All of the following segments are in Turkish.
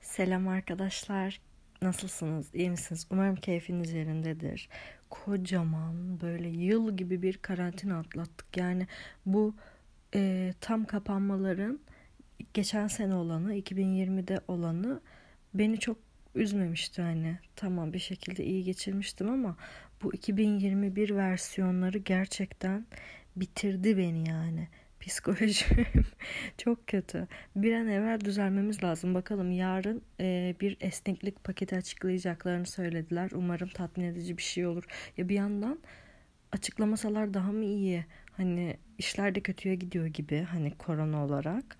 Selam arkadaşlar. Nasılsınız? İyi misiniz? Umarım keyfiniz yerindedir. Kocaman böyle yıl gibi bir karantina atlattık. Yani bu e, tam kapanmaların geçen sene olanı, 2020'de olanı beni çok üzmemişti hani. Tamam bir şekilde iyi geçirmiştim ama bu 2021 versiyonları gerçekten bitirdi beni yani. Psikolojim çok kötü. Bir an evvel düzelmemiz lazım. Bakalım yarın e, bir esneklik paketi açıklayacaklarını söylediler. Umarım tatmin edici bir şey olur. Ya bir yandan açıklamasalar daha mı iyi? Hani işler de kötüye gidiyor gibi hani korona olarak.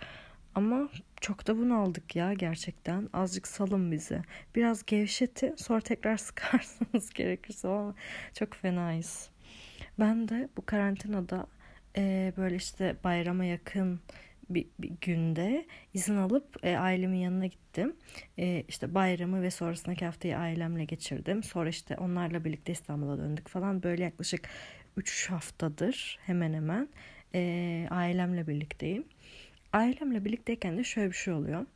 Ama çok da bunu aldık ya gerçekten. Azıcık salın bizi. Biraz gevşeti sonra tekrar sıkarsınız gerekirse ama çok fenayız. Ben de bu karantinada e, böyle işte bayrama yakın bir, bir günde izin alıp e, ailemin yanına gittim. E, işte bayramı ve sonrasındaki haftayı ailemle geçirdim. Sonra işte onlarla birlikte İstanbul'a döndük falan. Böyle yaklaşık 3 haftadır hemen hemen e, ailemle birlikteyim. Ailemle birlikteyken de şöyle bir şey oluyor.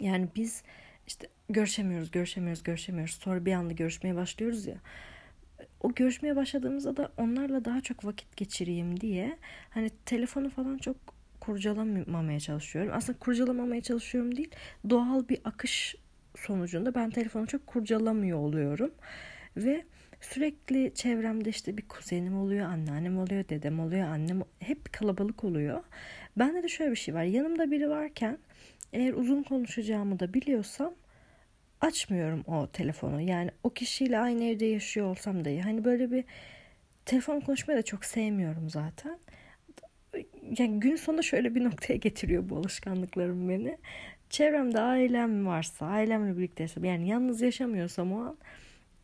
Yani biz işte görüşemiyoruz, görüşemiyoruz, görüşemiyoruz. Sonra bir anda görüşmeye başlıyoruz ya o görüşmeye başladığımızda da onlarla daha çok vakit geçireyim diye hani telefonu falan çok kurcalamamaya çalışıyorum. Aslında kurcalamamaya çalışıyorum değil. Doğal bir akış sonucunda ben telefonu çok kurcalamıyor oluyorum. Ve sürekli çevremde işte bir kuzenim oluyor, anneannem oluyor, dedem oluyor, annem hep kalabalık oluyor. Bende de şöyle bir şey var. Yanımda biri varken eğer uzun konuşacağımı da biliyorsam açmıyorum o telefonu. Yani o kişiyle aynı evde yaşıyor olsam da hani böyle bir telefon konuşmayı da çok sevmiyorum zaten. Yani gün sonunda şöyle bir noktaya getiriyor bu alışkanlıklarım beni. Çevremde ailem varsa, ailemle birlikteysem yani yalnız yaşamıyorsam o an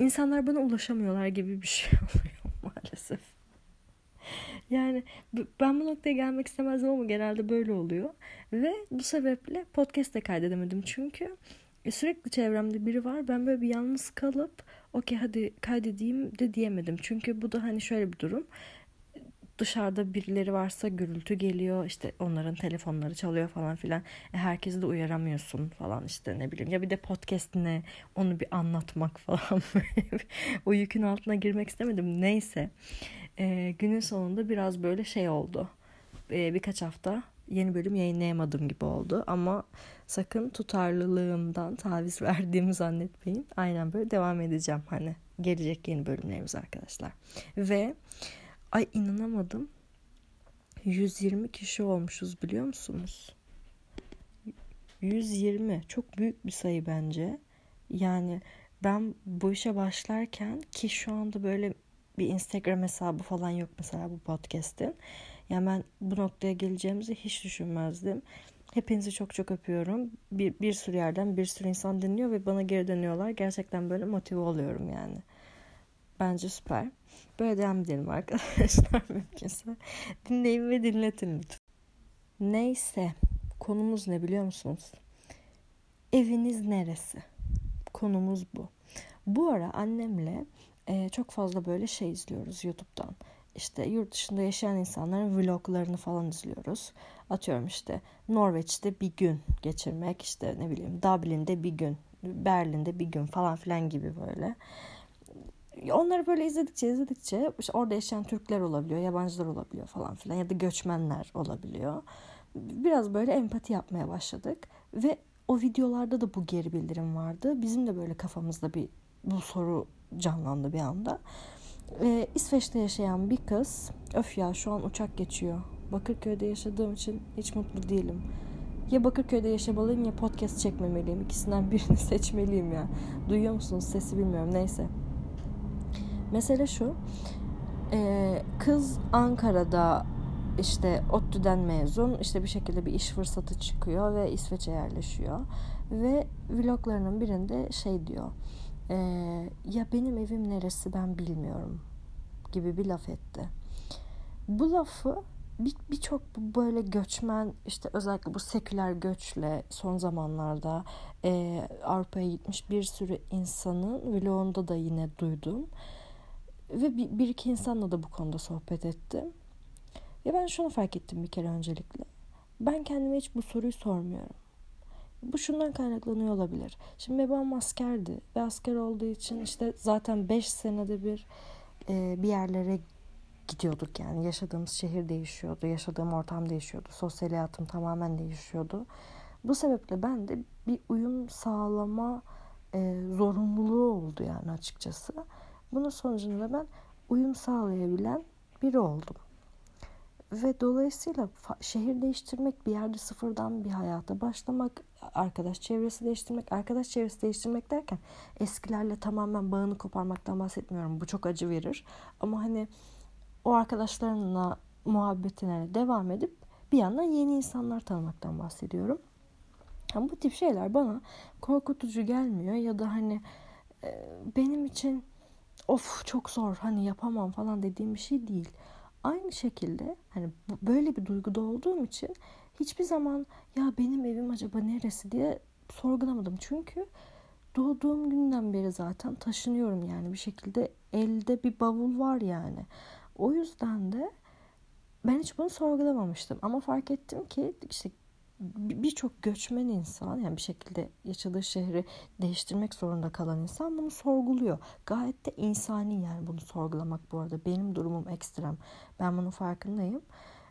insanlar bana ulaşamıyorlar gibi bir şey oluyor maalesef. Yani ben bu noktaya gelmek istemezdim ama genelde böyle oluyor. Ve bu sebeple podcast de kaydedemedim. Çünkü e, sürekli çevremde biri var. Ben böyle bir yalnız kalıp okey hadi kaydedeyim de diyemedim. Çünkü bu da hani şöyle bir durum. Dışarıda birileri varsa gürültü geliyor işte onların telefonları çalıyor falan filan. E, herkesi de uyaramıyorsun falan işte ne bileyim. Ya bir de podcast ne onu bir anlatmak falan. o yükün altına girmek istemedim. Neyse e, günün sonunda biraz böyle şey oldu. E, birkaç hafta yeni bölüm yayınlayamadım gibi oldu ama sakın tutarlılığımdan taviz verdiğimi zannetmeyin. Aynen böyle devam edeceğim hani gelecek yeni bölümlerimiz arkadaşlar. Ve ay inanamadım 120 kişi olmuşuz biliyor musunuz? 120 çok büyük bir sayı bence. Yani ben bu işe başlarken ki şu anda böyle bir Instagram hesabı falan yok mesela bu podcast'in. Yani ben bu noktaya geleceğimizi hiç düşünmezdim. Hepinizi çok çok öpüyorum. Bir, bir sürü yerden bir sürü insan dinliyor ve bana geri dönüyorlar. Gerçekten böyle motive oluyorum yani. Bence süper. Böyle devam edelim arkadaşlar mümkünse. Dinleyin ve dinletin lütfen. Neyse konumuz ne biliyor musunuz? Eviniz neresi? Konumuz bu. Bu ara annemle e, çok fazla böyle şey izliyoruz YouTube'dan işte yurt dışında yaşayan insanların vloglarını falan izliyoruz. Atıyorum işte Norveç'te bir gün geçirmek, işte ne bileyim Dublin'de bir gün, Berlin'de bir gün falan filan gibi böyle. Onları böyle izledikçe izledikçe işte orada yaşayan Türkler olabiliyor, yabancılar olabiliyor falan filan ya da göçmenler olabiliyor. Biraz böyle empati yapmaya başladık ve o videolarda da bu geri bildirim vardı. Bizim de böyle kafamızda bir bu soru canlandı bir anda. Ee, İsveç'te yaşayan bir kız. Öf ya şu an uçak geçiyor. Bakırköy'de yaşadığım için hiç mutlu değilim. Ya Bakırköy'de yaşamalıyım ya podcast çekmemeliyim. İkisinden birini seçmeliyim ya. Duyuyor musunuz sesi bilmiyorum neyse. Mesele şu. Ee, kız Ankara'da işte ODTÜ'den mezun işte bir şekilde bir iş fırsatı çıkıyor ve İsveç'e yerleşiyor ve vloglarının birinde şey diyor e, ya benim evim neresi ben bilmiyorum gibi bir laf etti. Bu lafı birçok bir böyle göçmen işte özellikle bu seküler göçle son zamanlarda e, Avrupa'ya gitmiş bir sürü insanın vlogunda da yine duydum. Ve bir, bir iki insanla da bu konuda sohbet ettim. Ya ben şunu fark ettim bir kere öncelikle. Ben kendime hiç bu soruyu sormuyorum. Bu şundan kaynaklanıyor olabilir. Şimdi babam askerdi ve asker olduğu için işte zaten 5 senede bir e, bir yerlere gidiyorduk yani yaşadığımız şehir değişiyordu, yaşadığım ortam değişiyordu, sosyal hayatım tamamen değişiyordu. Bu sebeple ben de bir uyum sağlama e, zorunluluğu oldu yani açıkçası. Bunun sonucunda ben uyum sağlayabilen biri oldum. Ve dolayısıyla şehir değiştirmek, bir yerde sıfırdan bir hayata başlamak, arkadaş çevresi değiştirmek, arkadaş çevresi değiştirmek derken eskilerle tamamen bağını koparmaktan bahsetmiyorum. Bu çok acı verir. Ama hani o arkadaşlarınla muhabbetine devam edip bir yandan yeni insanlar tanımaktan bahsediyorum. Yani bu tip şeyler bana korkutucu gelmiyor ya da hani e, benim için of çok zor hani yapamam falan dediğim bir şey değil. Aynı şekilde hani böyle bir duyguda olduğum için hiçbir zaman ya benim evim acaba neresi diye sorgulamadım. Çünkü doğduğum günden beri zaten taşınıyorum yani bir şekilde elde bir bavul var yani. O yüzden de ben hiç bunu sorgulamamıştım ama fark ettim ki işte birçok göçmen insan yani bir şekilde yaşadığı şehri değiştirmek zorunda kalan insan bunu sorguluyor. Gayet de insani yani bunu sorgulamak bu arada. Benim durumum ekstrem. Ben bunun farkındayım.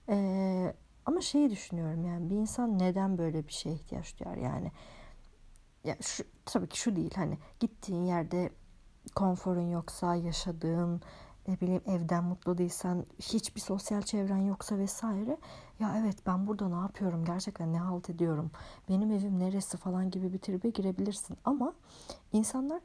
Ee, ama şeyi düşünüyorum yani bir insan neden böyle bir şeye ihtiyaç duyar yani. Ya şu, tabii ki şu değil hani gittiğin yerde konforun yoksa yaşadığın ne bileyim evden mutlu değilsen, hiçbir sosyal çevren yoksa vesaire. Ya evet ben burada ne yapıyorum gerçekten ne halt ediyorum, benim evim neresi falan gibi bir tribe girebilirsin. Ama insanlar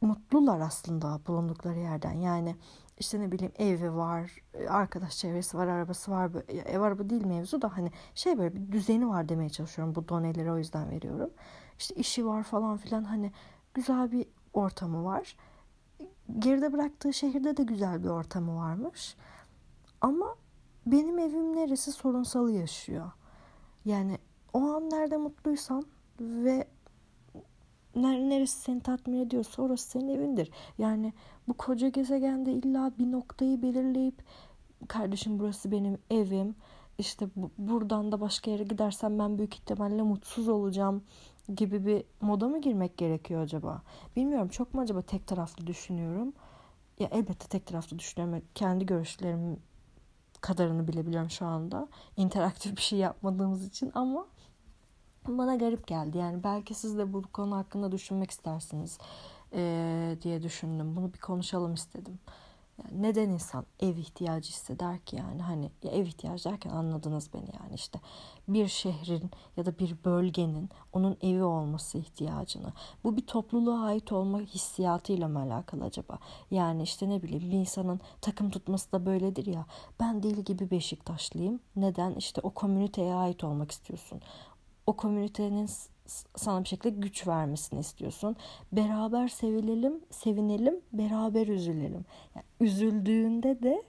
mutlular aslında bulundukları yerden. Yani işte ne bileyim evi var, arkadaş çevresi var, arabası var. Ev araba değil mevzu da hani şey böyle bir düzeni var demeye çalışıyorum. Bu doneleri o yüzden veriyorum. İşte işi var falan filan hani güzel bir ortamı var geride bıraktığı şehirde de güzel bir ortamı varmış. Ama benim evim neresi sorunsalı yaşıyor. Yani o an nerede mutluysan ve neresi seni tatmin ediyorsa orası senin evindir. Yani bu koca gezegende illa bir noktayı belirleyip kardeşim burası benim evim. İşte bu, buradan da başka yere gidersem ben büyük ihtimalle mutsuz olacağım gibi bir moda mı girmek gerekiyor acaba? Bilmiyorum çok mu acaba tek taraflı düşünüyorum? Ya elbette tek taraflı düşünüyorum. Kendi görüşlerim kadarını bilebiliyorum şu anda. İnteraktif bir şey yapmadığımız için ama bana garip geldi. Yani belki siz de bu konu hakkında düşünmek istersiniz ee, diye düşündüm. Bunu bir konuşalım istedim. Yani neden insan ev ihtiyacı hisseder ki yani hani ya ev ihtiyacı derken anladınız beni yani işte bir şehrin ya da bir bölgenin onun evi olması ihtiyacını. Bu bir topluluğa ait olma hissiyatıyla mı alakalı acaba? Yani işte ne bileyim bir insanın takım tutması da böyledir ya. Ben deli gibi Beşiktaşlıyım. Neden? İşte o komüniteye ait olmak istiyorsun. O komünitenin sana bir şekilde güç vermesini istiyorsun. Beraber sevilelim, sevinelim, beraber üzülelim. Yani üzüldüğünde de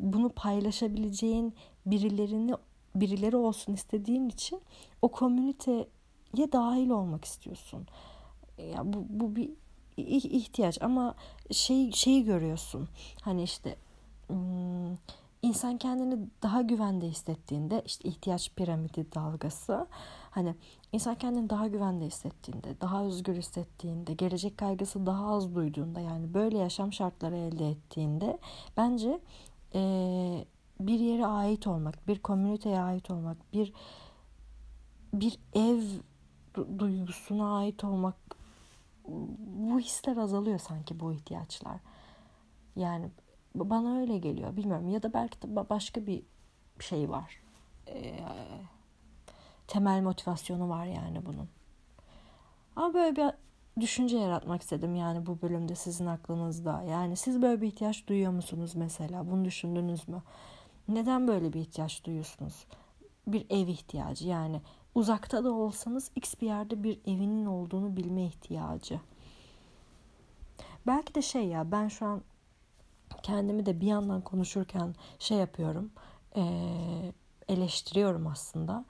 bunu paylaşabileceğin birilerini birileri olsun istediğin için o komüniteye dahil olmak istiyorsun. Ya bu, bu bir ihtiyaç ama şey şeyi görüyorsun. Hani işte insan kendini daha güvende hissettiğinde işte ihtiyaç piramidi dalgası hani insan kendini daha güvende hissettiğinde, daha özgür hissettiğinde, gelecek kaygısı daha az duyduğunda yani böyle yaşam şartları elde ettiğinde bence e, bir yere ait olmak, bir komüniteye ait olmak, bir bir ev duygusuna ait olmak bu hisler azalıyor sanki bu ihtiyaçlar. Yani bana öyle geliyor. Bilmiyorum ya da belki de başka bir şey var. Ee, temel motivasyonu var yani bunun. Ama böyle bir düşünce yaratmak istedim yani bu bölümde sizin aklınızda. Yani siz böyle bir ihtiyaç duyuyor musunuz mesela? Bunu düşündünüz mü? Neden böyle bir ihtiyaç duyuyorsunuz? Bir ev ihtiyacı yani uzakta da olsanız x bir yerde bir evinin olduğunu bilme ihtiyacı. Belki de şey ya ben şu an kendimi de bir yandan konuşurken şey yapıyorum ee, eleştiriyorum aslında.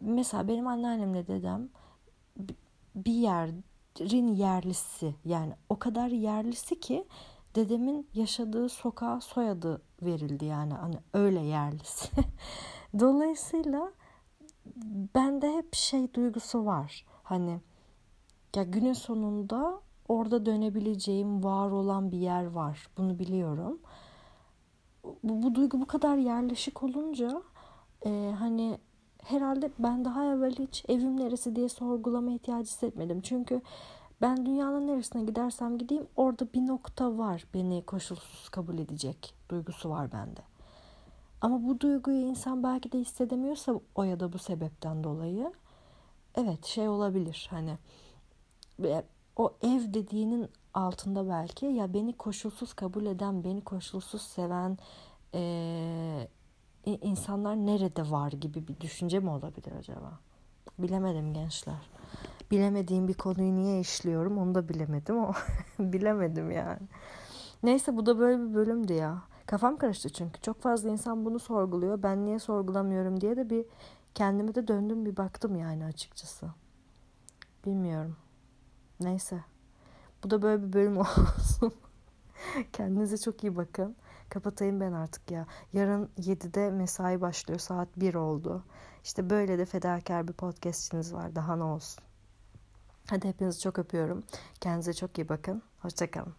Mesela benim anneannemle dedem bir yerin yerlisi yani o kadar yerlisi ki dedemin yaşadığı sokağa soyadı verildi yani hani öyle yerlisi. Dolayısıyla bende hep şey duygusu var. Hani ya günün sonunda orada dönebileceğim var olan bir yer var. Bunu biliyorum. Bu, bu duygu bu kadar yerleşik olunca e, hani herhalde ben daha evvel hiç evim neresi diye sorgulama ihtiyacı hissetmedim. Çünkü ben dünyanın neresine gidersem gideyim orada bir nokta var beni koşulsuz kabul edecek duygusu var bende. Ama bu duyguyu insan belki de hissedemiyorsa o ya da bu sebepten dolayı evet şey olabilir hani o ev dediğinin altında belki ya beni koşulsuz kabul eden, beni koşulsuz seven e, insanlar nerede var gibi bir düşünce mi olabilir acaba? Bilemedim gençler. Bilemediğim bir konuyu niye işliyorum onu da bilemedim ama bilemedim yani. Neyse bu da böyle bir bölümdü ya. Kafam karıştı çünkü çok fazla insan bunu sorguluyor. Ben niye sorgulamıyorum diye de bir kendime de döndüm bir baktım yani açıkçası. Bilmiyorum. Neyse. Bu da böyle bir bölüm olsun. Kendinize çok iyi bakın. Kapatayım ben artık ya. Yarın 7'de mesai başlıyor. Saat 1 oldu. İşte böyle de fedakar bir podcastçiniz var. Daha ne olsun. Hadi hepinizi çok öpüyorum. Kendinize çok iyi bakın. Hoşçakalın.